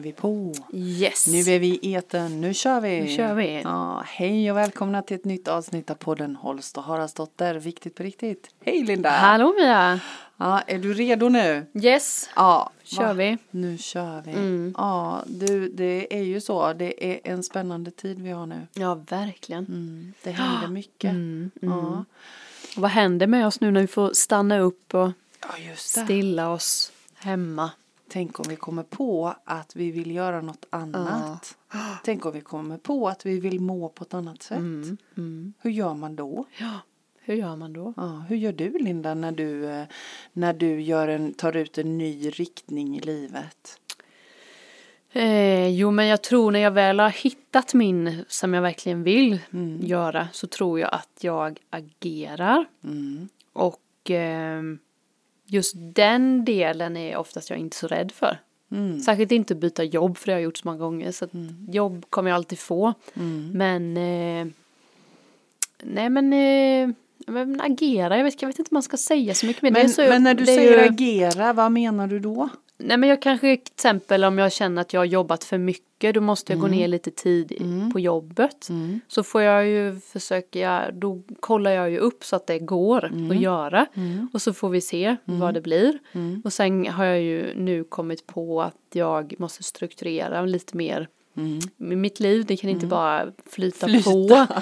är vi på. Yes. Nu är vi i etern, nu kör vi. Nu kör vi. Ja, hej och välkomna till ett nytt avsnitt av podden Holst och Haraldsdotter, viktigt på riktigt. Hej Linda! Hallå Mia. Ja, är du redo nu? Yes. Ja. Kör va? vi. Nu kör vi. Mm. Ja, du, det är ju så, det är en spännande tid vi har nu. Ja, verkligen. Mm, det händer mycket. Mm, mm. Ja. Och Vad händer med oss nu när vi får stanna upp och ja, stilla oss hemma? Tänk om vi kommer på att vi vill göra något annat. Tänk om vi kommer på att vi vill må på ett annat sätt. Mm, mm. Hur gör man då? Ja, hur gör man då? Ja, hur gör du Linda när du, eh, när du gör en, tar ut en ny riktning i livet? Eh, jo, men jag tror när jag väl har hittat min som jag verkligen vill Mm. göra så tror jag att jag agerar. Mm. Och ehm, just den delen är oftast jag inte så rädd för. Mm. Särskilt inte byta jobb för det har jag gjort så många gånger. Så att jobb kommer jag alltid få. Mm. Men eh, nej men, eh, men agera, jag vet, jag vet inte om man ska säga så mycket mer. Men, så, men när du säger ju- agera, vad menar du då? Nej men jag kanske till exempel om jag känner att jag har jobbat för mycket då måste jag gå ner lite tid Mm. på jobbet. Mm. Så får jag ju försöka, då kollar jag ju upp så att det går att göra. Mm. Och så får vi se vad det blir. Mm. Och sen har jag ju nu kommit på att jag måste strukturera lite mer Mm. mitt liv. Det kan inte bara flyta, Flyta.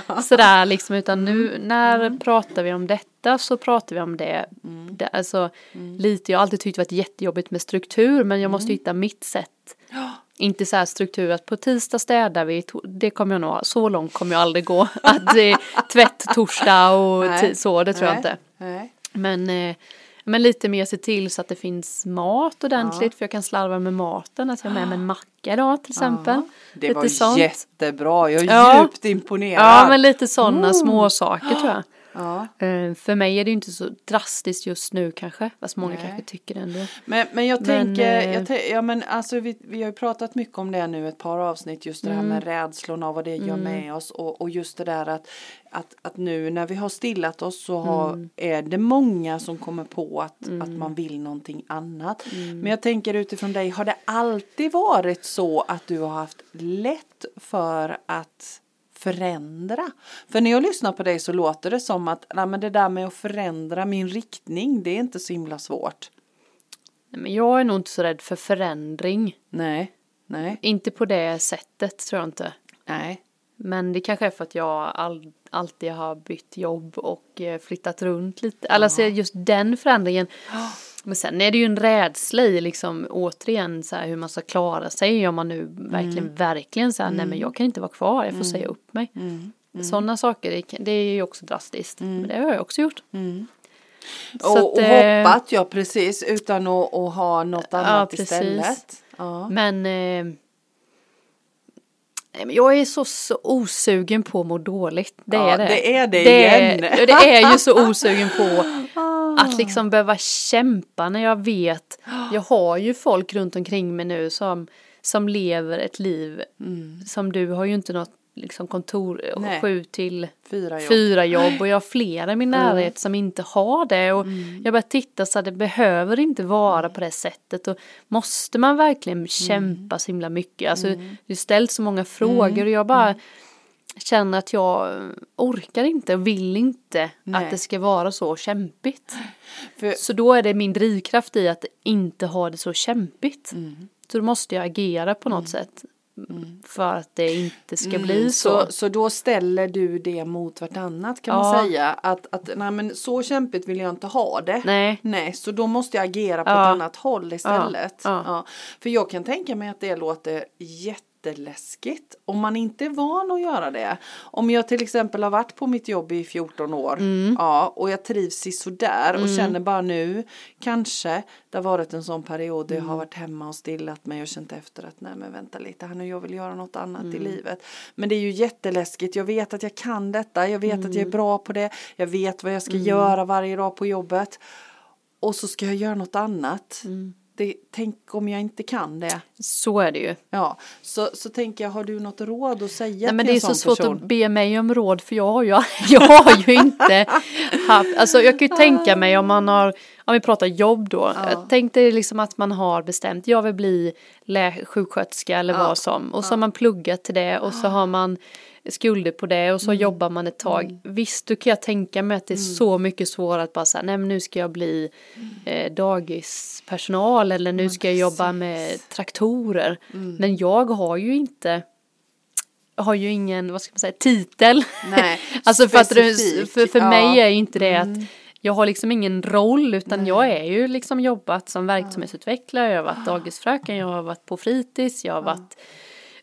på sådär liksom. Utan nu när pratar vi om detta så pratar vi om det. det alltså lite, jag har alltid tyckt det varit jättejobbigt med struktur men jag måste hitta mitt sätt. Ja. Inte så här struktur att på tisdag städar vi, det kommer jag nog så långt kommer jag aldrig gå. Att det är tvätt torsdag och Nej. så, det tror jag Nej. inte. Nej. Men, eh, men lite mer se till så att det finns mat ordentligt för jag kan slarva med maten. Att jag har med mig en macka idag till exempel. Ja, det lite var sånt. jättebra, jag är Ja. djupt imponerad. Ja men lite sådana Mm. små saker tror jag. Ja. Eh, för mig är det ju inte så drastiskt just nu kanske. Fast många Nej. kanske tycker det ändå. Men, men jag Men, tänker, eh, jag tän- ja men alltså vi, vi har ju pratat mycket om det nu ett par avsnitt just det här Mm. med rädslorna och vad det gör med oss och, och just det där att, att, att nu när vi har stillat oss så har, Mm. är det många som kommer på att, att man vill någonting annat. Mm. Men jag tänker utifrån dig, har det alltid varit så att du har haft lätt för att förändra. För när jag lyssnar på dig så låter det som att nej, men det där med att förändra min riktning det är inte så himla svårt. Nej, men jag är nog inte så rädd för förändring. Nej, nej, Inte på det sättet tror jag inte. nej. Men det kanske är för att jag all, alltid har bytt jobb och eh, flyttat runt lite. Alltså just den förändringen. Men sen är det ju en rädsla i liksom återigen så här hur man ska klara sig om man nu verkligen, verkligen så här, nej men jag kan inte vara kvar, jag får säga upp mig. Mm. Sådana saker, det, det är ju också drastiskt. Men det har jag också gjort. Mm. Och, att, och eh, hoppat, ja precis, utan att, att ha något annat precis. istället. Ja. Men, eh, jag är så, så osugen på att må dåligt. Det Ja, är det. det är det är, igen. ja, det är ju så osugen på att liksom behöva kämpa när jag vet. Jag har ju folk runt omkring mig nu som, som lever ett liv som du har ju inte något liksom kontor Nej. sju till Fyra jobb. fyra jobb. Och jag har flera i min närhet som inte har det. Och jag börjar titta så att det behöver inte vara på det sättet. Och måste man verkligen kämpa så himla mycket? Alltså det ställs så många frågor och jag bara känner att jag orkar inte och vill inte Nej. att det ska vara så kämpigt För, så då är det min drivkraft i att inte ha det så kämpigt så då måste jag agera på något sätt för att det inte ska bli Mm, så. så, så då ställer du det mot vartannat kan man Ja. säga. Att, att nej men så kämpigt vill jag inte ha det. Nej. Nej, så då måste jag agera på Ja. ett annat håll istället. Ja. För jag kan tänka mig att det låter jätteläskigt om man inte är van att göra det. Om jag till exempel har varit på mitt jobb i 14 år Mm. ja, och jag trivs sådär och känner bara nu kanske det har varit en sån period där jag Mm. har varit hemma och stillat mig och känt efter att nej men vänta lite här nu jag vill göra något annat Mm. i livet. Men det är ju jätteläskigt. Jag vet att jag kan detta. Jag vet att Mm. jag är bra på det. Jag vet vad jag ska göra varje dag på jobbet. Och så ska jag göra något annat. Inte, tänk om jag inte kan det. Så är det ju. Ja, så, så tänker jag, har du något råd att säga Nej, men till det är en så sån svårt person? att be mig om råd för jag har ju, jag har ju inte haft, alltså jag kan ju tänka mig om man har, om vi pratar jobb då, Ja. tänk dig liksom att man har bestämt, jag vill bli lä- sjuksköterska eller Ja. vad som, och så har man pluggat till det och så har man skulder på det och så Mm. jobbar man ett tag. Visst, då kan jag tänka mig att det är så mycket svårare att bara säga, nej men nu ska jag bli eh, dagispersonal eller nu ska jag jobba med traktorer. Mm. Men jag har ju inte har ju ingen, vad ska man säga, titel. Nej, alltså för, att specifik, för, för ja. mig är ju inte det Mm. att jag har liksom ingen roll utan jag är ju liksom jobbat som verksamhetsutvecklare, jag har varit dagisfröken, jag har varit på fritids, jag har varit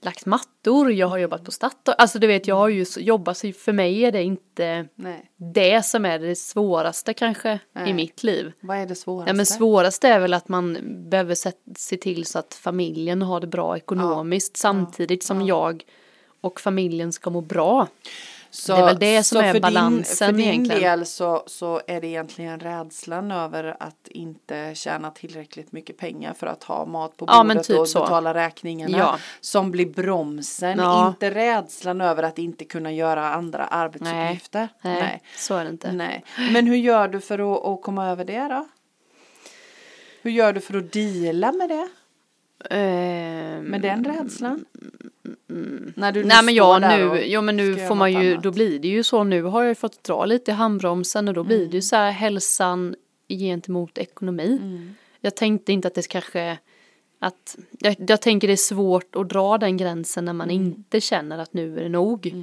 lagt mattor, jag har jobbat på Statoil, alltså du vet jag har ju jobbat så för mig är det inte Nej, det som är det svåraste kanske Nej. i mitt liv. vad är det svåraste? Ja men svårast är väl att man behöver se, se till så att familjen har det bra ekonomiskt samtidigt som jag och familjen ska må bra. Så, Det är väl det som är för balansen din, För din egentligen. del så, så är det egentligen rädslan över att inte tjäna tillräckligt mycket pengar för att ha mat på Ja, bordet typ och så. betala räkningarna Ja. som blir bromsen. Ja. Inte rädslan över att inte kunna göra andra arbetsuppgifter. Nej, så är det inte. Nej. Men hur gör du för att, att komma över det då? Hur gör du för att deala med det? Ehm, Med den rädslan? När du Nej men ja nu, jo men nu får man ju, annat. då blir det ju så, nu har jag ju fått dra lite i handbromsen och då blir Mm. det ju så här hälsan gentemot ekonomi. Mm. Jag tänkte inte att det kanske, att, jag, jag tänker det är svårt att dra den gränsen när man Mm. inte känner att nu är det nog.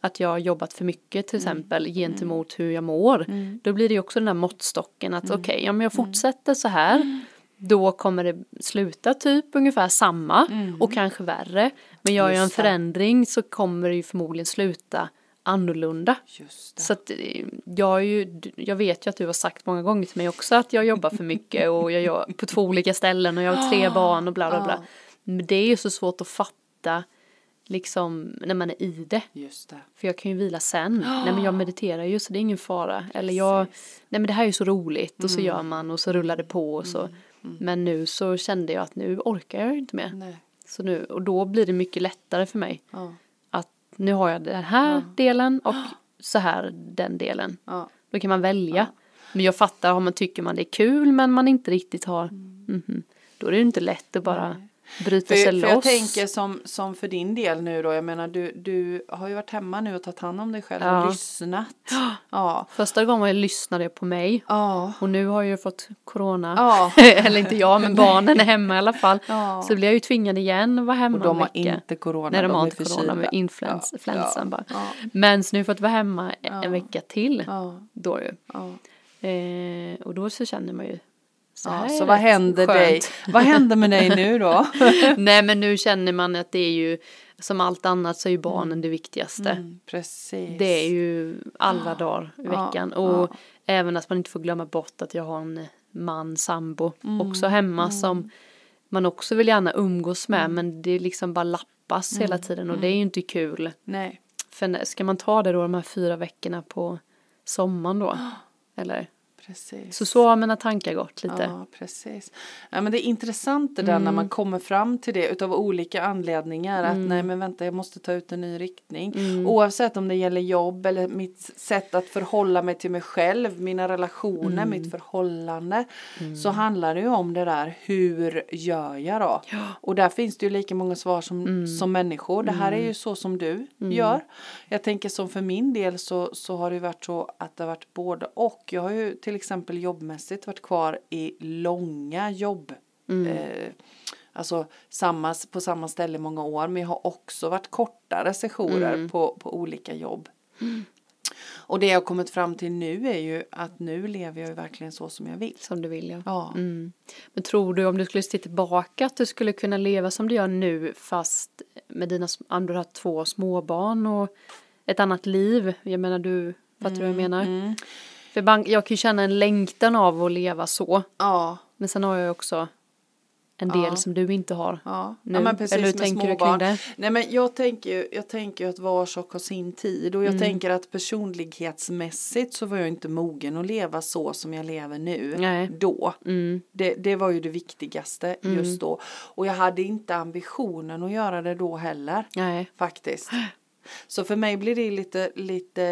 Att jag har jobbat för mycket till exempel gentemot hur jag mår. Då blir det ju också den där måttstocken att okej, om jag fortsätter så här då kommer det sluta typ ungefär samma och kanske värre. Men gör jag en förändring så kommer det ju förmodligen sluta annorlunda. Så att eh, jag, är ju, jag vet ju att du har sagt många gånger till mig också att jag jobbar för mycket och jag gör på två olika ställen och jag har tre barn och bla bla bla. Men det är ju så svårt att fatta liksom när man är i det. Det. För jag kan ju vila sen. Nej men jag mediterar ju så det är ingen fara. Eller jag, nej men det här är ju så roligt och så gör man och så rullar det på och så. Men nu så kände jag att nu orkar jag inte mer. Nej. Så nu, och då blir det mycket lättare för mig. Ja. Att nu har jag den här delen och så här den delen. Ja. Då kan man välja. Men jag fattar om man tycker man det är kul men man inte riktigt har. mhm. Då är det inte lätt att bara bryta För, sig för loss. jag tänker som, som för din del nu då, jag menar du, du har ju varit hemma nu och tagit hand om dig själv och Ja. lyssnat. Ja. Första gången lyssnade jag på mig. Ja. Och nu har jag ju fått corona. Ja. Eller inte jag, men barnen är hemma i alla fall. Ja. Så blir jag ju tvingad igen att vara hemma Och de har inte corona. Nej, de har är inte corona med influens- influensan bara. Men så nu har jag fått vara hemma en vecka till. Då ju. Ja. Eh, och då så känner man ju så Ja, så vad skönt. dig? Vad händer med dig nu då? Nej men nu känner man att det är ju som allt annat så är ju barnen det viktigaste. Mm, precis. Det är ju alla dagar i Ja, veckan. Och även att man inte får glömma bort att jag har en man, sambo Mm, också hemma som man också vill gärna umgås Mm. med men det liksom bara lappas hela tiden och det är ju inte kul. Nej. För ska man ta det då de här fyra veckorna på sommaren då? Eller? Precis. Så så har mina tankar gått lite. Ja, precis. Ja, men det är intressant det där när Mm. man kommer fram till det utav olika anledningar. Att Mm. nej men vänta jag måste ta ut en ny riktning. Oavsett om det gäller jobb eller mitt sätt att förhålla mig till mig själv, mina relationer, Mm. mitt förhållande. Så handlar det ju om det där hur gör jag då? Och där finns det ju lika många svar som, Mm. som människor. Det här är ju så som du gör. Jag tänker som för min del så, så har det varit så att det har varit både och. Jag har ju till exempel jobbmässigt varit kvar i långa jobb. Eh, alltså samma, på samma ställe många år. Men jag har också varit kortare sessioner på, på olika jobb. Och det jag har kommit fram till nu är ju att nu lever jag ju verkligen så som jag vill. Som du vill ja. Ja. Mm. Men tror du om du skulle se tillbaka att du skulle kunna leva som du gör nu fast med dina har två småbarn och ett annat liv? Jag menar du, fattar du vad jag menar? Mm. För ibland, jag kan ju känna en längtan av att leva så. Ja. Men sen har jag också en del Ja. som du inte har. Ja, Nu. ja men precis Eller hur tänker du kring småbarn. det? Nej men jag tänker ju, jag tänker ju att var sak har sin tid och jag Mm. tänker att personlighetsmässigt så var jag inte mogen att leva så som jag lever nu Nej. då. Mm. Det, det var ju det viktigaste just då. Och jag hade inte ambitionen att göra det då heller Nej. faktiskt. Så för mig blir det lite, lite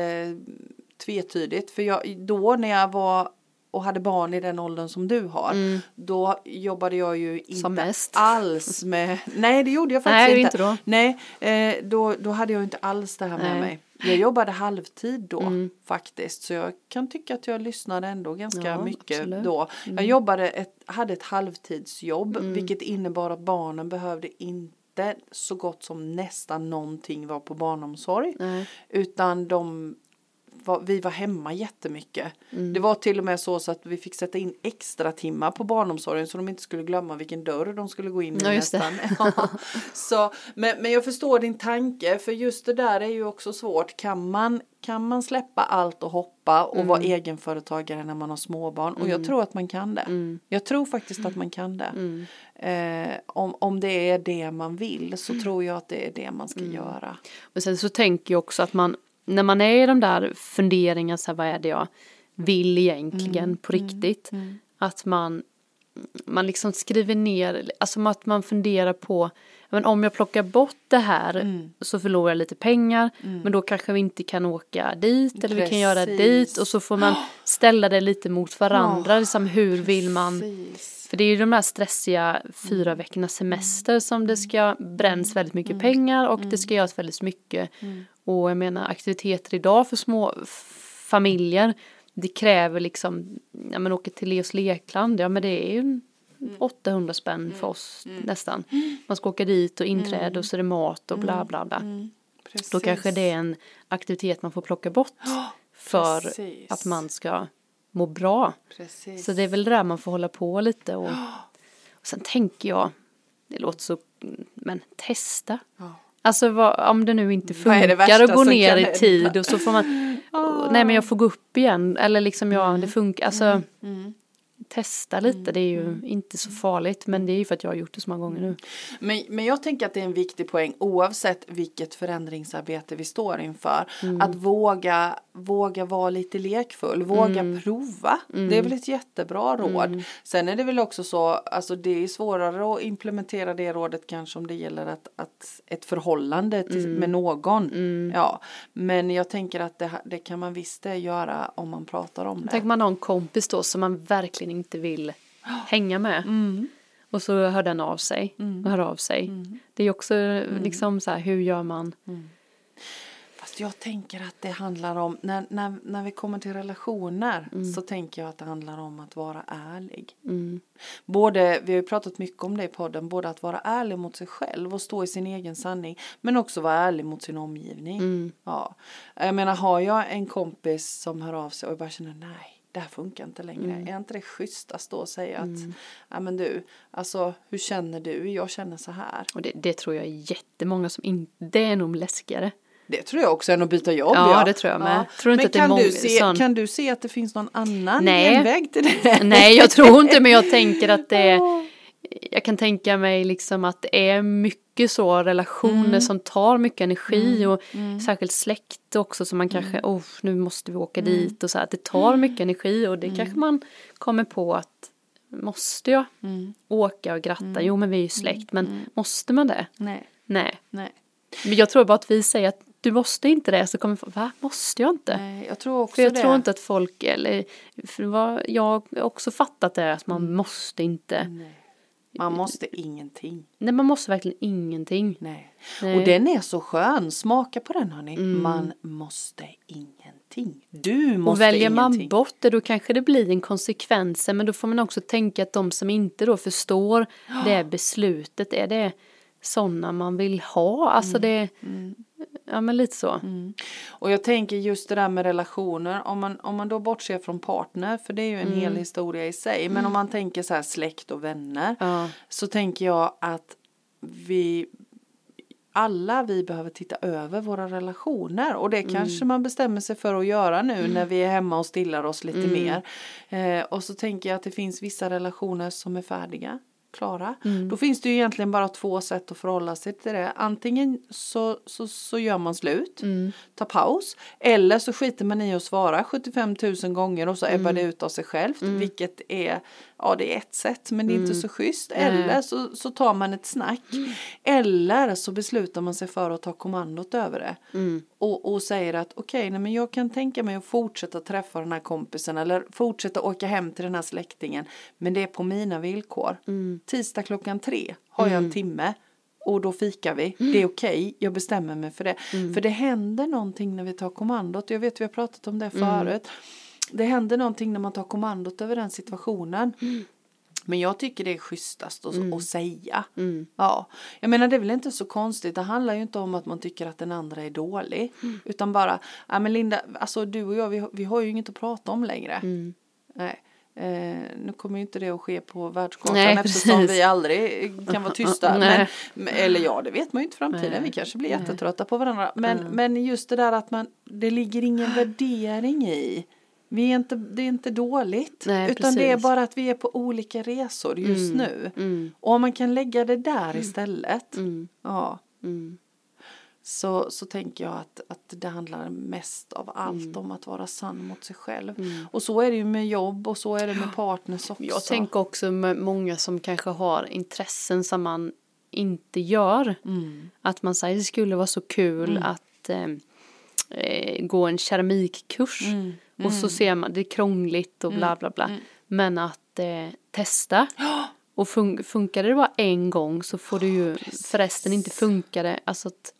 tvetydigt. För jag, då när jag var och hade barn i den åldern som du har. Då jobbade jag ju inte Mm. Alls med. Nej det gjorde jag faktiskt Nej, inte. inte då. Nej eh, då, då hade jag inte alls det här med Nej. mig. Jag jobbade halvtid då Mm. faktiskt. Så jag kan tycka att jag lyssnade ändå ganska Ja, mycket absolut. Mm. då. Jag jobbade ett, hade ett halvtidsjobb. Vilket innebar att barnen behövde inte så gott som nästan någonting var på barnomsorg. Nej. Utan de var, vi var hemma jättemycket. Mm. Det var till och med så, så att vi fick sätta in extra timmar på barnomsorgen så de inte skulle glömma vilken dörr de skulle gå in i Ja, nästan. Ja. så, men, men jag förstår din tanke för just det där är ju också svårt. Kan man, kan man släppa allt och hoppa och vara Mm. egenföretagare när man har småbarn? Och jag tror att man kan det. Mm. Jag tror faktiskt att man kan det. Eh, om, om det är det man vill så tror jag att det är det man ska göra. Men sen så tänker jag också att man, när man är i de där funderingarna, så här, vad är det jag vill egentligen Mm, på riktigt? Att man, man liksom skriver ner, alltså att man funderar på, men om jag plockar bort det här Mm. så förlorar jag lite pengar, men då kanske vi inte kan åka dit eller vi kan göra Precis. dit och så får man ställa det lite mot varandra, liksom hur vill man Precis. För det är ju de där stressiga fyra Mm. veckornas semester som det ska bränns väldigt mycket pengar och Mm. det ska göras väldigt mycket. Och jag menar aktiviteter idag för små familjer det kräver liksom, ja men åka till Leos lekland, ja men det är ju en Mm. 800 spänn för oss nästan. Man ska åka dit och inträde och så är det mat och bla bla bla. Mm. Då kanske det är en aktivitet man får plocka bort för precis. att man ska må bra. Precis. Så det är väl det där man får hålla på lite och, och sen tänker jag, det låter så, men testa. Ja. Alltså vad, om det nu inte funkar att gå ner i tid och så får man, och, nej men jag får gå upp igen eller liksom ja det funkar, alltså Mm. testa lite, det är ju inte så farligt men det är ju för att jag har gjort det så många gånger nu. Men, men jag tänker att det är en viktig poäng oavsett vilket förändringsarbete vi står inför. Mm. Att våga, våga vara lite lekfull, våga Mm. prova. Det är väl ett jättebra råd. Sen är det väl också så, alltså det är svårare att implementera det rådet kanske om det gäller att, att ett förhållande till, Mm. med någon. Ja, men jag tänker att det, det kan man visst det göra om man pratar om det. Tänk man har en kompis då som man verkligen inte vill hänga med. Mm. Och så hör den av sig och hör av sig. Det är också Mm. liksom så här, hur gör man? Fast jag tänker att det handlar om, när, när, när vi kommer till relationer Mm. så tänker jag att det handlar om att vara ärlig. Mm. Både, vi har ju pratat mycket om det i podden, både att vara ärlig mot sig själv och stå i sin egen sanning. Men också vara ärlig mot sin omgivning. Mm. Ja. Jag menar, har jag en kompis som hör av sig och jag bara känner nej. Det här funkar inte längre. Mm. Är inte det schysstast då att säga att, ja men du, alltså hur känner du? Jag känner så här. Och det, det tror jag är jättemånga som inte, det är nog läskigare. Det tror jag också än att byta jobb. Ja, det tror jag med. Tror inte men att det är kan, du se, sån- kan du se att det finns någon annan Nej. genväg till det? Nej, jag tror inte men jag tänker att det är, jag kan tänka mig liksom att det är mycket så relationer Mm. som tar mycket energi och särskilt släkt också så man Mm. kanske, oh nu måste vi åka dit och så att det tar mycket energi och det Mm. kanske man kommer på att måste jag Mm. åka och gratta? Jo men vi är ju släkt men måste man det? Nej, Nej. nej, Men jag tror bara att vi säger att du måste inte det så kommer folk, va måste jag inte? nej, jag tror också För jag det. tror inte att folk, eller för vad jag har också fattat det att man måste inte. Nej. Man måste ingenting. Nej man måste verkligen ingenting. Nej. Nej. Mm. Och den är så skön. Smaka på den hörni. Man måste ingenting. Du måste Och väljer man ingenting. bort det då kanske det blir en konsekvens men då får man också tänka att de som inte då förstår det beslutet är det sådana man vill ha. Alltså det, ja men lite så. Mm. Och jag tänker just det där med relationer. Om man, om man då bortser från partner. För det är ju en Mm. hel historia i sig. Men om man tänker så här släkt och vänner. Ja. Så tänker jag att vi alla vi behöver titta över våra relationer och det kanske man bestämmer sig för att göra nu när vi är hemma och stillar oss lite mer. Eh, och så tänker jag att det finns vissa relationer som är färdiga. Klara. Mm. Då finns det ju egentligen bara två sätt att förhålla sig till det. Antingen så, så, så gör man slut, Mm. tar paus. Eller så skiter man i att svara 75 000 gånger och så ebbar Mm. det ut av sig självt. Vilket är, ja det är ett sätt men det är inte Mm. så schysst. Eller så, så tar man ett snack. Eller så beslutar man sig för att ta kommandot över det. Mm. Och, och säger att okej, nej men jag kan tänka mig att fortsätta träffa den här kompisen eller fortsätta åka hem till den här släktingen. Men det är på mina villkor. Mm. Tisdag klockan tre har jag en timme och då fikar vi. Mm. Det är okej, jag bestämmer mig för det. För det händer någonting när vi tar kommandot. Jag vet vi har pratat om det Mm. förut. Det händer någonting när man tar kommandot över den situationen. Mm. Men jag tycker det är schysstast att, att säga. Mm. Ja, jag menar det är väl inte så konstigt. Det handlar ju inte om att man tycker att den andra är dålig. Mm. Utan bara, ja men Linda, alltså du och jag vi, vi har ju inget att prata om längre. Mm. Nej. Eh, nu kommer ju inte det att ske på världskartan Nej, eftersom precis. vi aldrig kan vara tysta. Men, eller ja, det vet man ju inte framtiden. Nej. Vi kanske blir jättetrötta på varandra. Men, Mm. men just det där att man, det ligger ingen värdering i. Vi är inte, det är inte dåligt. Nej, utan det är precis. bara att vi är på olika resor just Mm. nu. Mm. Och om man kan lägga det där istället. Mm. Ja, Mm. Så, så tänker jag att, att det handlar mest av allt Mm. om att vara sann mot sig själv. Och så är det ju med jobb och så är det med partners också. Jag tänker också med många som kanske har intressen som man inte gör. Mm. Att man säger det skulle vara så kul att eh, eh, gå en keramikkurs. Mm. Och så ser man, det är krångligt och bla bla bla. Men att eh, testa. Och fun- funkar det bara en gång så får du ju förresten inte funka det. Alltså att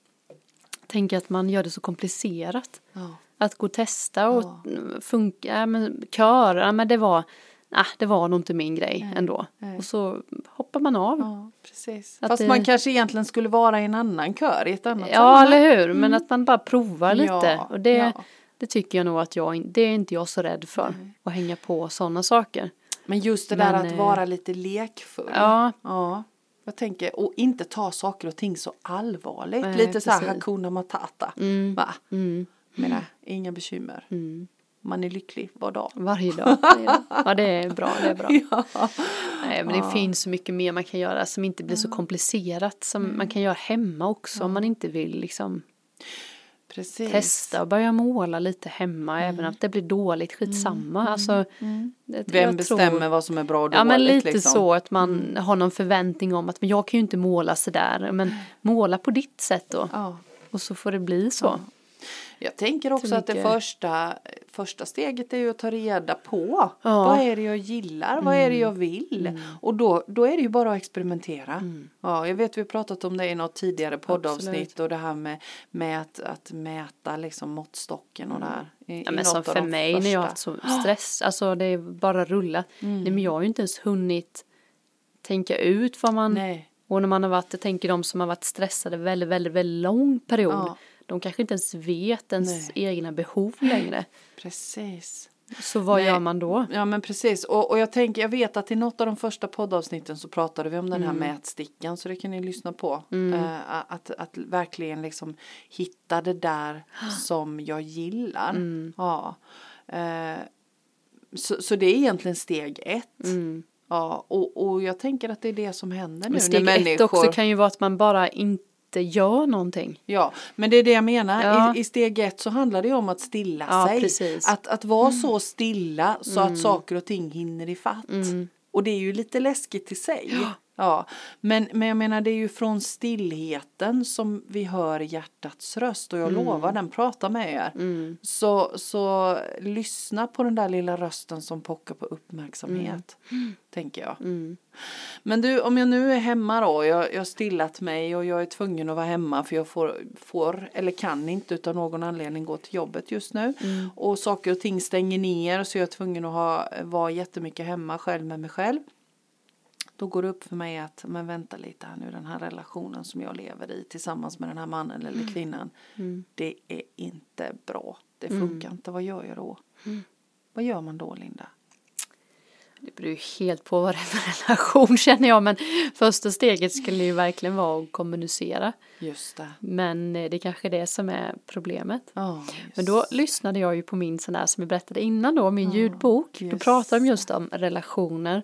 tänka att man gör det så komplicerat. Ja. Att gå och testa och funka, ja, men kör, ja, men det var, ah, det var nog inte min grej ändå. nej. Och så hoppar man av. ja, precis. Att Fast det- man kanske egentligen skulle vara i en annan kör i ett annat Ja, sammanhang. eller hur? Men att man bara provar lite. Ja, och det, det tycker jag nog att jag, det är inte jag så rädd för. Att hänga på sådana saker. Men just det där Men, att eh, vara lite lekfull. Ja, Ja, jag tänker, och inte ta saker och ting så allvarligt. Nej, lite så här precis. Hakuna Matata. Mm. Va? mm, Menar, inga bekymmer. mm. Man är lycklig var dag. Varje dag. Ja, det är bra. Det är bra. Ja. Nej, men det finns så mycket mer man kan göra som inte blir så komplicerat. Som Mm. man kan göra hemma också om man inte vill liksom Precis. testa och börja måla lite hemma. Även att det blir dåligt, skitsamma. Alltså, det, Vem bestämmer tror- vad som är bra och Ja men dåligt, lite liksom. så att man har någon förväntning om att men jag kan ju inte måla sådär. Men måla på ditt sätt då. Ja. Och så får det bli så. Jag tänker också att det första, första steget är ju att ta reda på. Ja. Vad är det jag gillar? Vad är det jag vill? Och då, då är det ju bara att experimentera. Ja, jag vet vi har pratat om det i något tidigare poddavsnitt Absolut. och det här med, med att, att mäta liksom måttstocken och där. I, Ja, i men som för mig när jag har haft första. så stress, alltså det är bara rulla. Mm. Nej, men jag har ju inte ens hunnit tänka ut vad man, Nej. och när man har varit, jag tänker de som har varit stressade väldigt, väldigt, väldigt lång period. Ja. De kanske inte ens vet ens Nej. egna behov längre. Precis. Så vad Nej. gör man då? Ja men precis och, och jag tänker jag vet att i något av de första poddavsnitten så pratade vi om den här Mm. mätstickan så det kan ni lyssna på. Eh, att, att verkligen liksom hitta det där som jag gillar. Mm. Ja. Eh, så, så det är egentligen steg ett. Mm. Ja, och, och jag tänker att det är det som händer nu Men steg ett människor... också kan ju vara att man bara inte gör någonting. Ja, men det är det jag menar. Ja. I, I steg ett så handlar det ju om att stilla Ja, sig. precis. Att, att vara så stilla så att saker och ting hinner i fatt. Mm. Och det är ju lite läskigt i sig. Ja. Men, men jag menar det är ju från stillheten som vi hör hjärtats röst och jag lovar den pratar med er. Mm. Så, så lyssna på den där lilla rösten som pockar på uppmärksamhet. Tänker jag. Mm. Men du, om jag nu är hemma då, jag, jag har stillat mig och jag är tvungen att vara hemma för jag får, får eller kan inte utav någon anledning gå till jobbet just nu. Mm. Och saker och ting stänger ner så jag är tvungen att ha, vara jättemycket hemma själv med mig själv. Då går det upp för mig att, men vänta lite här nu, den här relationen som jag lever i tillsammans med den här mannen eller kvinnan. Mm. Det är inte bra. Det funkar inte. Vad gör jag då? Vad gör man då, Linda? Det beror ju helt på vad det är för relation känner jag. Men första steget skulle ju verkligen vara att kommunicera. Just det. Men eh, det är kanske är det som är problemet. Ja, Men då lyssnade jag ju på min sån där som jag berättade innan då, min ljudbok. Då pratade de just om relationer.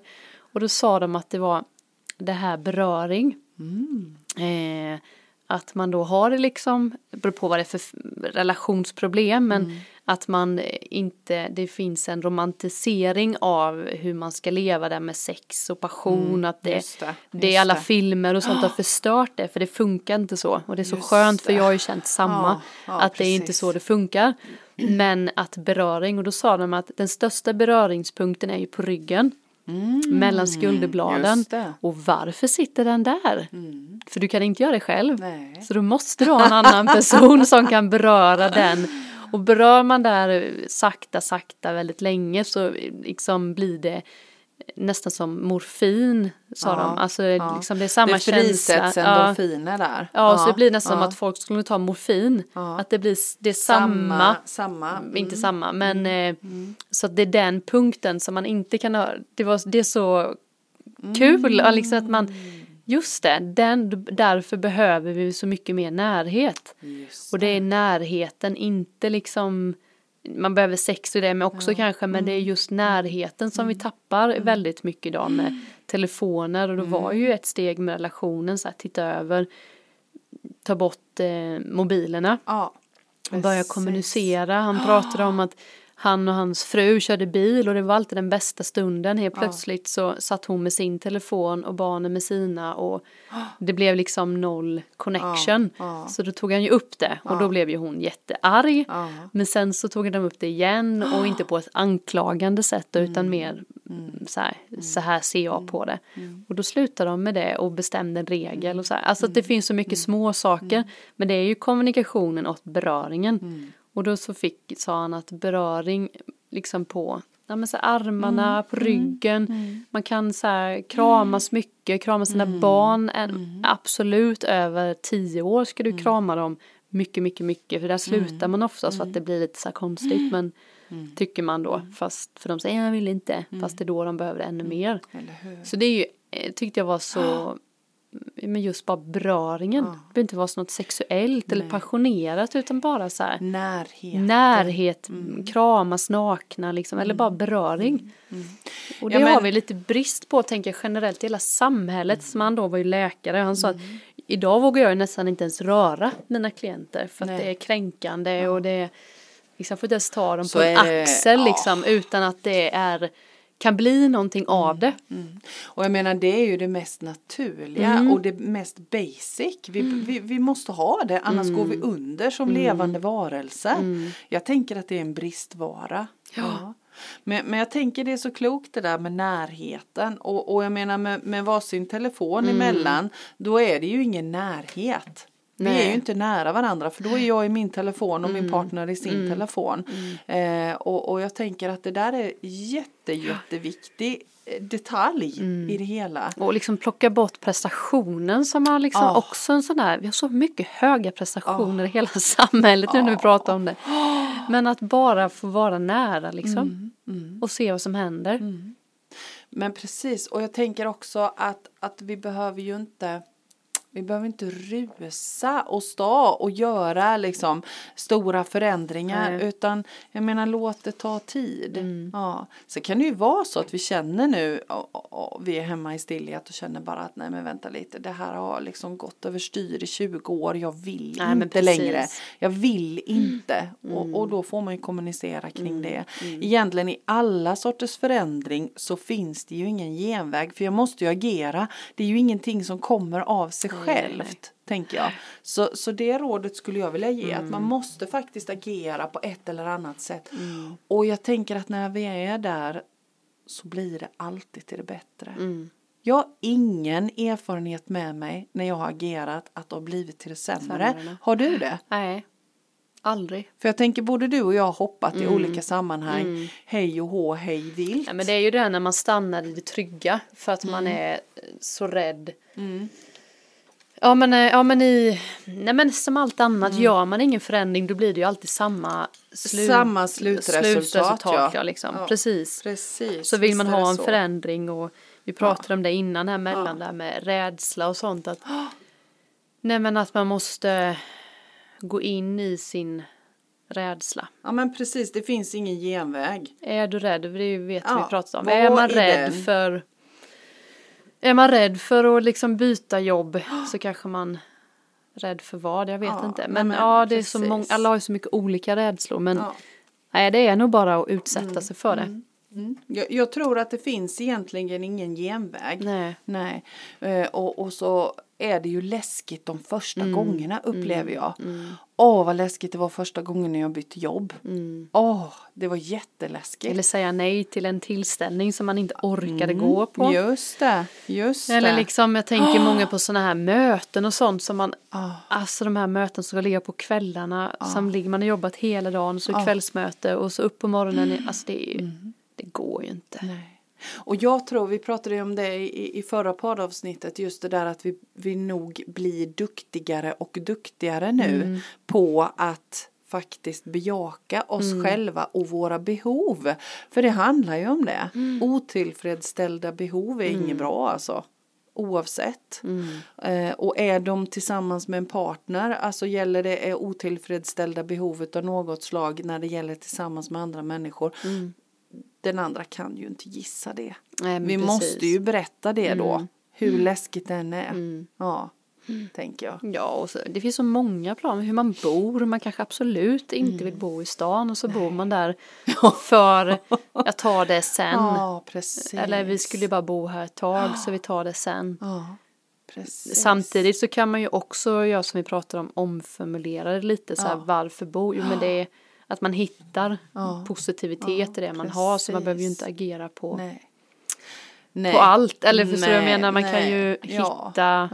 Och då sa de att det var det här beröring. Eh, att man då har det liksom, det beror på vad det är för relationsproblem, men Mm. att man inte, det finns en romantisering av hur man ska leva där med sex och passion, att det, Mm. just det, det, just är alla det. filmer och sånt har förstört det, för det funkar inte så. Och det är så Just skänt, för det. jag har ju känt samma, Ja, ja, att det är inte precis. så det funkar. Men att beröring, och då sa de att den största beröringspunkten är ju på ryggen. Mellan skulderbladen. Mm, just det. Och varför sitter den där? Mm. För du kan inte göra det själv. Nej. Så då måste du ha en annan person som kan beröra den. Och berör man där sakta, sakta väldigt länge så liksom blir det nästan som morfin, sa Ja, de. Alltså ja. liksom det är samma det frisätts känsla. Ja. endorfiner där. Ja, så det blir nästan som att folk skulle ta morfin. Att det blir det är samma, samma. Mm. inte samma, men eh, så att det är den punkten som man inte kan ha. Det, var, det är så kul, och liksom att man, just det, den, därför behöver vi så mycket mer närhet. Just Och det är närheten, inte liksom man behöver sex och det med också kanske men det är just närheten som vi tappar väldigt mycket idag med telefoner. Och då var ju ett steg med relationen så här titta över ta bort eh, mobilerna. Ja. och börja precis. kommunicera. Han pratade om att han och hans fru körde bil och det var alltid den bästa stunden. Helt plötsligt så satt hon med sin telefon och barnen med sina och det blev liksom noll connection. Så då tog han ju upp det och då blev ju hon jättearg. Men sen så tog de upp det igen och inte på ett anklagande sätt Mm. utan mer så här, så här ser jag på det. Och då slutade de med det och bestämde en regel och så här. Alltså att det finns så mycket små saker men det är ju kommunikationen och beröringen. Och då så fick, sa han att beröring liksom på ja, men så armarna, på ryggen. Man kan så här, kramas mycket, krama sina barn. En, Absolut över tio år ska du krama dem mycket, mycket, mycket. För där slutar man oftast för att det blir lite så konstigt. Men tycker man då. Fast för de säger jag vill inte. Fast det är då de behöver ännu mer. Så det är ju, eh, tyckte jag var så, men just bara beröringen. Det behöver inte vara något sexuellt eller passionerat utan bara så här Närhet. närhet, kramas nakna liksom, eller bara beröring. Och det Ja, men- har vi lite brist på, tänker jag generellt i hela samhället. Som han då var ju läkare, han sa att idag vågar jag nästan inte ens röra mina klienter för att Nej. det är kränkande och det är, liksom får inte ens ta dem Så på en det- axel ja. liksom utan att det är, kan bli någonting av det. Mm. Och jag menar det är ju det mest naturliga Mm. och det mest basic. Vi, vi, vi måste ha det annars går Mm. vi under som levande varelser. Jag tänker att det är en bristvara. Ja. Men, men jag tänker det är så klokt det där med närheten och, och jag menar med, med varsin telefon Mm. emellan då är det ju ingen närhet. Vi Nej. är ju inte nära varandra för då är jag i min telefon och min partner i sin telefon. Eh, och, och jag tänker att det där är jätte, jätteviktig eh, detalj i det hela. Och liksom plocka bort prestationen som har liksom Ja. också en sån där, vi har så mycket höga prestationer i hela samhället nu när vi pratar om det. Men att bara få vara nära liksom. Och se vad som händer. Men precis, och jag tänker också att, att vi behöver ju inte vi behöver inte rusa och stå och göra liksom stora förändringar Nej. utan jag menar låt det ta tid. Mm. Ja. Så kan det ju vara så att vi känner nu och, och, och vi är hemma i stillhet och känner bara att nej men vänta lite det här har liksom gått överstyr i 20 år jag vill Nej, inte. Mm. längre. Jag vill inte och, och då får man ju kommunicera kring Mm. det. Egentligen i alla sorters förändring så finns det ju ingen genväg för jag måste ju agera. Det är ju ingenting som kommer av sig nej, självt. nej. Tänker jag. Så, så det rådet skulle jag vilja ge. Att Mm. man måste faktiskt agera på ett eller annat sätt. Mm. Och jag tänker att när vi är där så blir det alltid till det bättre. Mm. Jag har ingen erfarenhet med mig när jag har agerat att det har blivit till det sämre. Sämre, nej. Har du det? Nej, aldrig. För jag tänker både du och jag har hoppat Mm. i olika sammanhang. Hej och hå, hej vilt. Ja, men det är ju det när man stannar i det trygga för att man är så rädd. Ja men, eh, ja men i, nej men som allt annat, gör man ingen förändring då blir det ju alltid samma slut, Samma slutresultat, ja. ja. liksom. Ja, Precis. Precis. Så vill man det ha en så. förändring och vi pratade om det innan här mellan där med rädsla och sånt att Nej men att man måste gå in i sin rädsla. Ja men precis, det finns ingen genväg. Är du rädd? Det vet Ja, vi pratat om. Är man rädd den. för Är man rädd för att liksom byta jobb så kanske man rädd för vad, jag vet Ja, inte. Men, men ja, det är så många, alla har ju så mycket olika rädslor. Men Ja. nej, det är nog bara att utsätta sig för det. Mm. Jag, jag tror att det finns egentligen ingen genväg. Nej. Nej. Eh, och, och så är det ju läskigt de första Mm. gångerna upplever jag. Åh vad läskigt det var första gången när jag bytte jobb. Mm. Åh, det var jätteläskigt. Eller säga nej till en tillställning som man inte orkade gå på. Mm. Just det, just Eller liksom, jag tänker många på sådana här möten och sånt som man, Ah. alltså de här möten som ska ligga på kvällarna, som ligger, man har jobbat hela dagen, så kvällsmöte och så upp på morgonen, alltså det är ju, det går ju inte. Nej. Och jag tror, vi pratade ju om det i, i förra poddavsnittet, just det där att vi, vi nog blir duktigare och duktigare nu Mm. på att faktiskt bejaka oss själva och våra behov. För det handlar ju om det. Mm. Otillfredsställda behov är inget bra alltså. Oavsett. Eh, och är de tillsammans med en partner, alltså gäller det otillfredsställda behov av något slag när det gäller tillsammans med andra människor. Den andra kan ju inte gissa det. Nej, Vi precis. måste ju berätta det då. Hur läskigt den är. Ja, tänker jag. Ja, och så, det finns så många plan hur man bor. Man kanske absolut inte Mm. vill bo i stan och så bor man där för jag tar det sen. Ja. Eller vi skulle ju bara bo här ett tag så vi tar det sen. Ja. Samtidigt så kan man ju också göra som vi pratar om, omformulera det lite så här, varför bo? Jo men det är att man hittar Ja. positivitet i det man har så man behöver ju inte agera på, Nej. Nej. på allt. Eller förstår du vad jag Nej, menar? Man kan nej. ju Ja, hitta,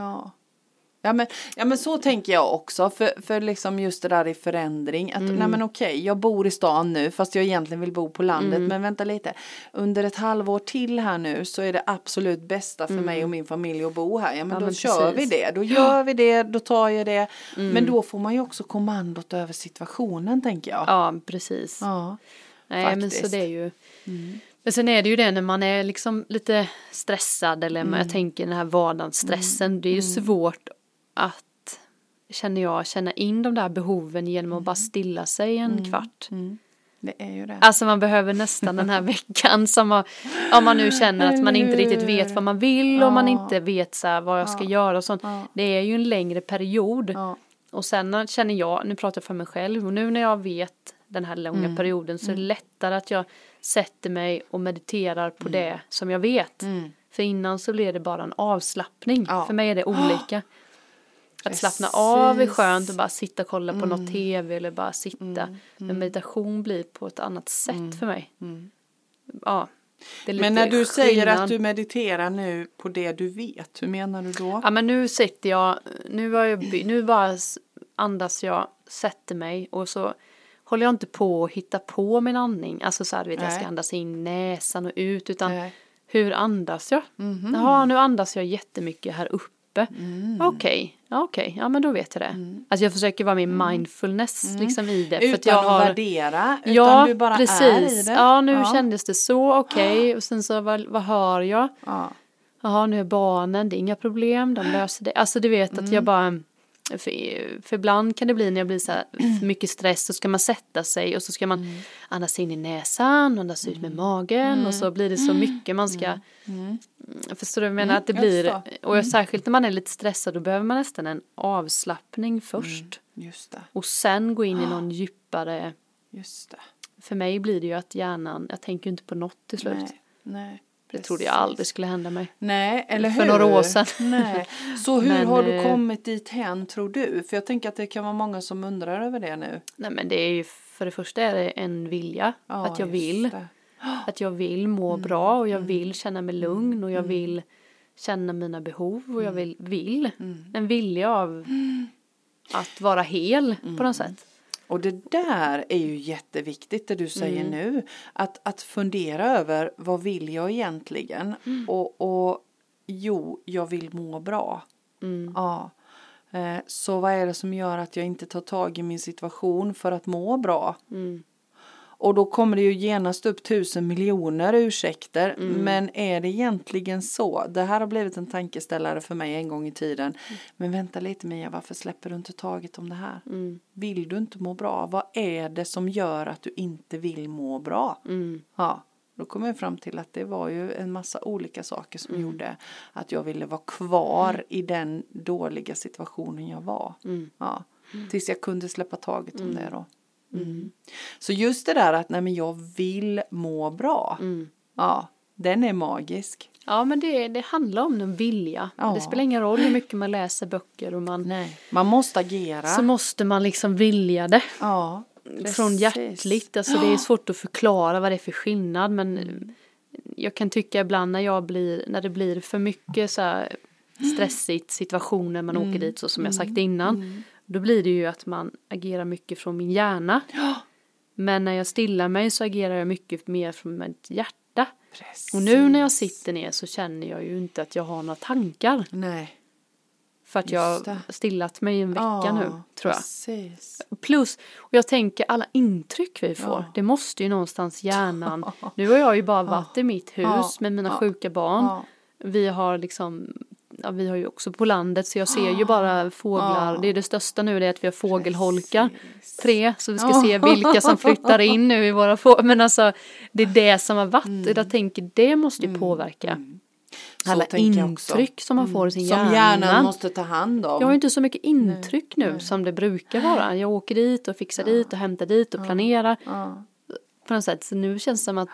Ja. Men, ja men så tänker jag också för, för liksom just det där i förändring att Mm. nej men okej jag bor i stan nu fast jag egentligen vill bo på landet Mm. men vänta lite under ett halvår till här nu så är det absolut bästa för mig och min familj att bo här ja men Mm. Ja, då men kör precis. vi det då gör vi det då tar jag det Mm. men då får man ju också kommandot över situationen tänker jag ja precis. ja. Nej men så faktiskt. Mm. det är ju Men sen är det ju det när man är liksom lite stressad eller Mm. jag tänker den här vardagsstressen. Det är ju svårt att känner jag känna in de där behoven genom att bara stilla sig en kvart. Mm. det är ju det Alltså man behöver nästan den här veckan som man, om man nu känner att man inte riktigt vet vad man vill och man inte vet så vad jag ska göra och sånt. Det är ju en längre period. Och sen känner jag, nu pratar jag för mig själv, och nu när jag vet den här långa Mm. perioden så är det lättare att jag sätter mig och mediterar på det som jag vet. Mm. För innan så blir det bara en avslappning. Ja. För mig är det olika. Att slappna av är skönt och bara sitta och kolla på något tv eller bara sitta. Men meditation blir på ett annat sätt för mig. Ja, är lite men när du säger skillnad. att du mediterar nu på det du vet hur menar du då Ja men nu sitter jag, nu, har jag, nu bara andas jag, sätter mig och så håller jag inte på att hitta på min andning. Alltså så här, du vet jag ska andas in näsan och ut utan Nej. hur andas jag? Jaha, nu andas jag jättemycket här uppe. Okej, ja, okej, ja men då vet jag det. Alltså jag försöker vara min mindfulness liksom i det. För att Utan jag har, att värdera, utan ja, du bara precis. är i det. Ja, nu kändes det så, okej. Och sen så, vad, vad hör jag? Ja. Jaha, nu är barnen, det är inga problem, de löser det. Alltså du vet att Mm. jag bara, för, för ibland kan det bli när jag blir så här för mycket stress så ska man sätta sig och så ska man Mm. andas in i näsan, andas ut med magen och så blir det så mycket man ska, Mm, förstår du vad jag menar? att det blir, och särskilt när man är lite stressad då behöver man nästan en avslappning först och sen gå in i någon djupare, just det. för mig blir det ju att hjärnan, jag tänker inte på något till slut. Nej, nej. Det trodde jag aldrig skulle hända mig. Nej, eller För hur? några år sedan. Nej. Så hur Men, har du eh, kommit dit hen tror du? För jag tänker att det kan vara många som undrar över det nu. Nej men det är ju för det första är det en vilja. Ja, att jag vill. det. Mm. Att jag vill må bra och jag vill känna mig lugn och jag vill känna mina behov och jag Mm. vill, vill. En vilja av att vara hel på Mm. något sätt. Och det där är ju jätteviktigt det du säger Mm. nu. Att, att fundera över vad vill jag egentligen? Mm. Och, och jo, jag vill må bra. Mm. Ja. Eh, Så vad är det som gör att jag inte tar tag i min situation för att må bra? Mm. Och då kommer det ju genast upp tusen miljoner ursäkter. Mm. Men är det egentligen så? Det här har blivit en tankeställare för mig en gång i tiden. Mm. Men vänta lite Mia, varför släpper du inte taget om det här? Mm. Vill du inte må bra? Vad är det som gör att du inte vill må bra? Mm. Ja, Då kom jag fram till att det var ju en massa olika saker som gjorde att jag ville vara kvar i den dåliga situationen jag var. Ja. Tills jag kunde släppa taget om det då. Mm. Så just det där att nej men jag vill må bra. Ja, den är magisk. Ja men det, det handlar om en vilja. Ja. Det spelar ingen roll hur mycket man läser böcker och man Nej. Man måste agera. så måste man liksom vilja det. ja, Från hjärtligt. Alltså det är svårt att förklara vad det är för skillnad men jag kan tycka ibland när jag blir, när det blir för mycket så här stressigt situationer man Mm. åker dit så som jag sagt innan. Då blir det ju att man agerar mycket från min hjärna. Men när jag stillar mig så agerar jag mycket mer från mitt hjärta. Precis. Och nu när jag sitter ner så känner jag ju inte att jag har några tankar. Nej. För att jag har stillat mig i en vecka Ja, nu, tror jag. Precis. Plus, och jag tänker alla intryck vi får, Ja. det måste ju någonstans hjärnan. Nu har jag ju bara varit i mitt hus Ja. med mina Ja. sjuka barn. Ja. Vi har liksom, ja, vi har ju också på landet så jag ser ju bara fåglar. Ja. Det är det största nu det är att vi har fågelholkar. Precis. Tre, så vi ska Ja. se vilka som flyttar in nu i våra fåglar. Men alltså, det är det som har varit. Och jag tänker, det måste ju påverka. Mm. Alla intryck som man får i sin Som hjärna. hjärnan måste ta hand om. Jag har inte så mycket intryck nu som det brukar vara. Jag åker dit och fixar dit och hämtar dit och planerar. Ja. På något sätt. Så nu känns det som att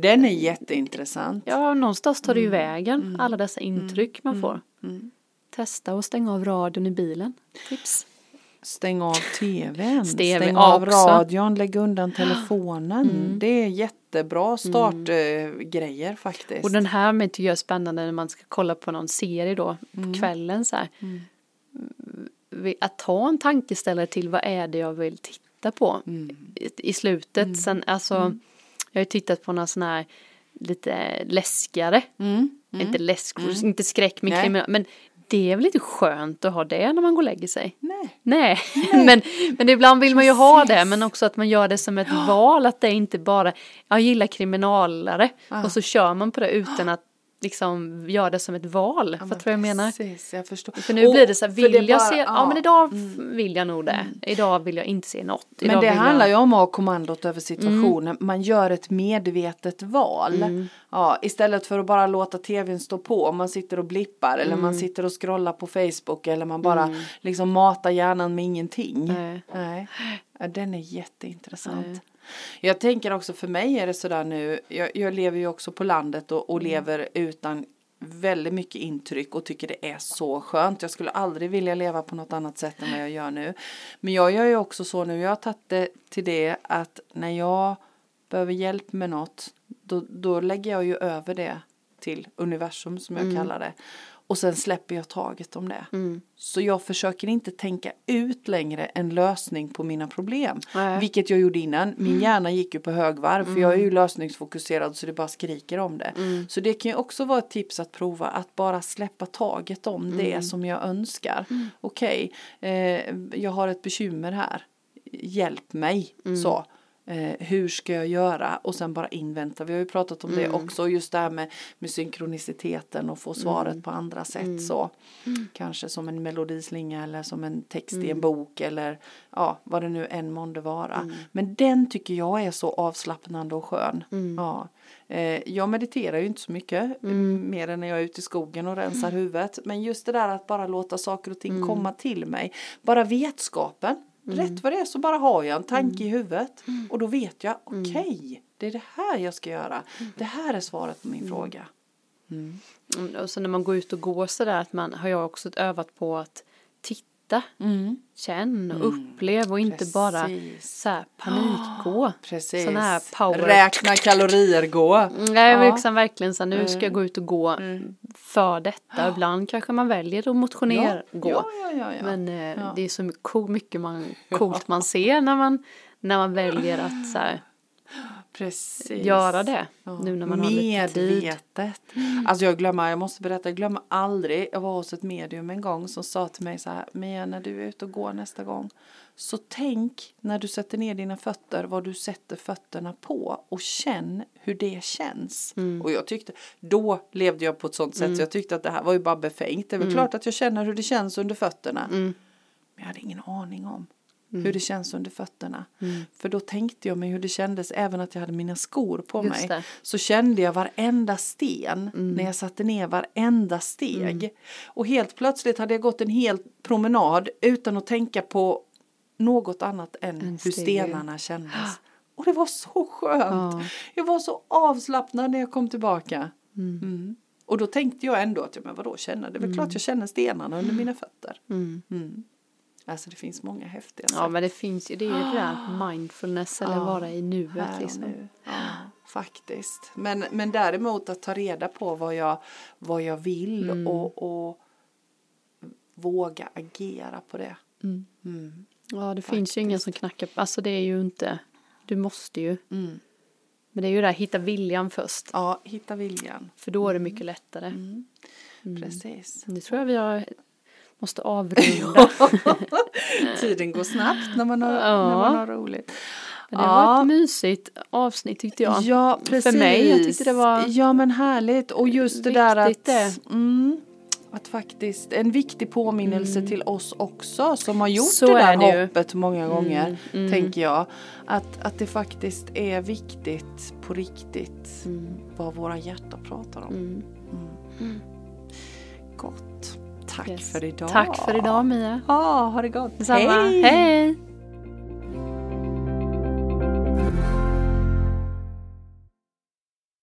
Den är jätteintressant. ja, någonstans tar det ju vägen. Alla dessa intryck man får. Mm. Testa och stänga av radion i bilen. Tips. Stäng av tvn, Stäng stäng av också. radion, lägg undan telefonen. Det är jättebra startgrejer faktiskt. Och den här med tycker jag är spännande när man ska kolla på någon serie då på Mm. kvällen så här. Att ta en tankeställare till vad är det jag vill titta på Mm. i, i slutet. Sen alltså, jag har ju tittat på några sådana här lite läskigare. Mm. Inte läsk, inte skräck men Nej. kriminal. Men det är väl lite skönt att ha det när man går och lägger sig. Nej. Nej, men, men ibland vill man ju ha det, men också att man gör det som ett val, att det inte bara, jag gillar kriminalare, och så kör man på det utan att liksom göra det som ett val, Ja, fattar du vad jag menar? Jag. För nu Och- blir det så här, vill det jag bara- se, ja, men idag vill jag nog det, idag vill jag inte se något. Men Idag det vill handlar jag... ju om att ha kommandot över situationen. Man gör ett medvetet val. Ja, istället för att bara låta tvn stå på. Man sitter och blippar eller man sitter och scrollar på Facebook eller man bara liksom matar hjärnan med ingenting. Nej. Nej. Ja, den är jätteintressant. Jag tänker också för mig är det sådär nu. Jag, jag lever ju också på landet och, och lever utan väldigt mycket intryck och tycker det är så skönt. Jag skulle aldrig vilja leva på något annat sätt än vad jag gör nu. Men jag gör ju också så nu, jag har tagit det till det att när jag behöver hjälp med något då, då lägger jag ju över det till universum som jag kallar det. Och sen släpper jag taget om det. Så jag försöker inte tänka ut längre en lösning på mina problem. Nej. Vilket jag gjorde innan. Min hjärna gick ju på högvarv för jag är ju lösningsfokuserad så det bara skriker om det. Så det kan ju också vara ett tips att prova att bara släppa taget om det som jag önskar. Okej, eh, jag har ett bekymmer här. Hjälp mig. Så. Eh, hur ska jag göra? Och sen bara invänta. Vi har ju pratat om det också. Just det här med, med synkroniciteten och få svaret på andra sätt. Så. Kanske som en melodislinga eller som en text i en bok. Eller ja, vad det nu än månde vara. Men den tycker jag är så avslappnande och skön. Ja. Eh, jag mediterar ju inte så mycket. Mer än när jag är ute i skogen och rensar huvudet. Men just det där att bara låta saker och ting komma till mig. Bara vetskapen. Rätt vad det är så bara har jag en tanke i huvudet. Och då vet jag, okej, det är det här jag ska göra. Det här är svaret på min fråga. Mm, Och så när man går ut och går sådär, att man har jag också övat på att titta, känn och upplev och inte bara Precis. så här panikgå. Precis. Sån här power. Räkna kalorier gå. Mm, Nej, Ja. liksom verkligen så här, nu ska jag gå ut och gå för detta. Ibland kanske man väljer att motionera, gå. Ja, ja, ja, ja. Men eh, Ja. det är så mycket, mycket man, coolt man ser när man, när man väljer att så här, Precis. göra det. Nu när man har lite tid. Medvetet. Alltså jag glömmer, jag måste berätta, jag glömmer aldrig. Jag var hos ett medium en gång som sa till mig så här. Mia när du är ute och går nästa gång. Så tänk när du sätter ner dina fötter vad du sätter fötterna på. Och känn hur det känns. Mm. Och jag tyckte, då levde jag på ett sånt sätt så jag tyckte att det här var ju bara befängt. Det är väl Mm. klart att jag känner hur det känns under fötterna. Men jag hade ingen aning om hur det känns under fötterna. Mm. För då tänkte jag mig hur det kändes även att jag hade mina skor på Just mig. det. Så kände jag varenda sten när jag satte ner varenda steg. Och helt plötsligt hade jag gått en hel promenad utan att tänka på något annat än Än hur stenarna kändes. Och det var så skönt. Ja. Jag var så avslappnad när jag kom tillbaka. Mm. Och då tänkte jag ändå att, ja, men vadå känna? Det är väl klart jag känner stenarna under mina fötter. Mm. Mm. Alltså det finns många häftiga Ja sätt. men det finns ju, det är ju det där mindfulness eller Ja. vara i nuet liksom. nu. Ja, faktiskt. Men, men däremot att ta reda på vad jag, vad jag vill Mm. och, och våga agera på det. Mm. Mm. Ja det finns ju ingen som knackar på, alltså det är ju inte, du måste ju. Mm. Men det är ju det här, hitta viljan först. Ja, hitta viljan. För då är det mycket lättare. Mm. Mm. Precis. Det tror jag vi har, måste avrunda. Tiden går snabbt när man har, Ja. när man har roligt. Men det Ja. var ett mysigt avsnitt tyckte jag. Ja, precis. För mig, jag tyckte det var Ja, men härligt. Och just det där att... det. Mm, att faktiskt, en viktig påminnelse till oss också som har gjort Mm. Så det där är det ju. hoppet många gånger, mm. tänker jag. Att, att det faktiskt är viktigt på riktigt Mm. vad våra hjärtan pratar om. Mm. Mm. Gott. Tack Yes. för idag. Tack för idag Mia. Ja, ha det gott. Detsamma. Hej.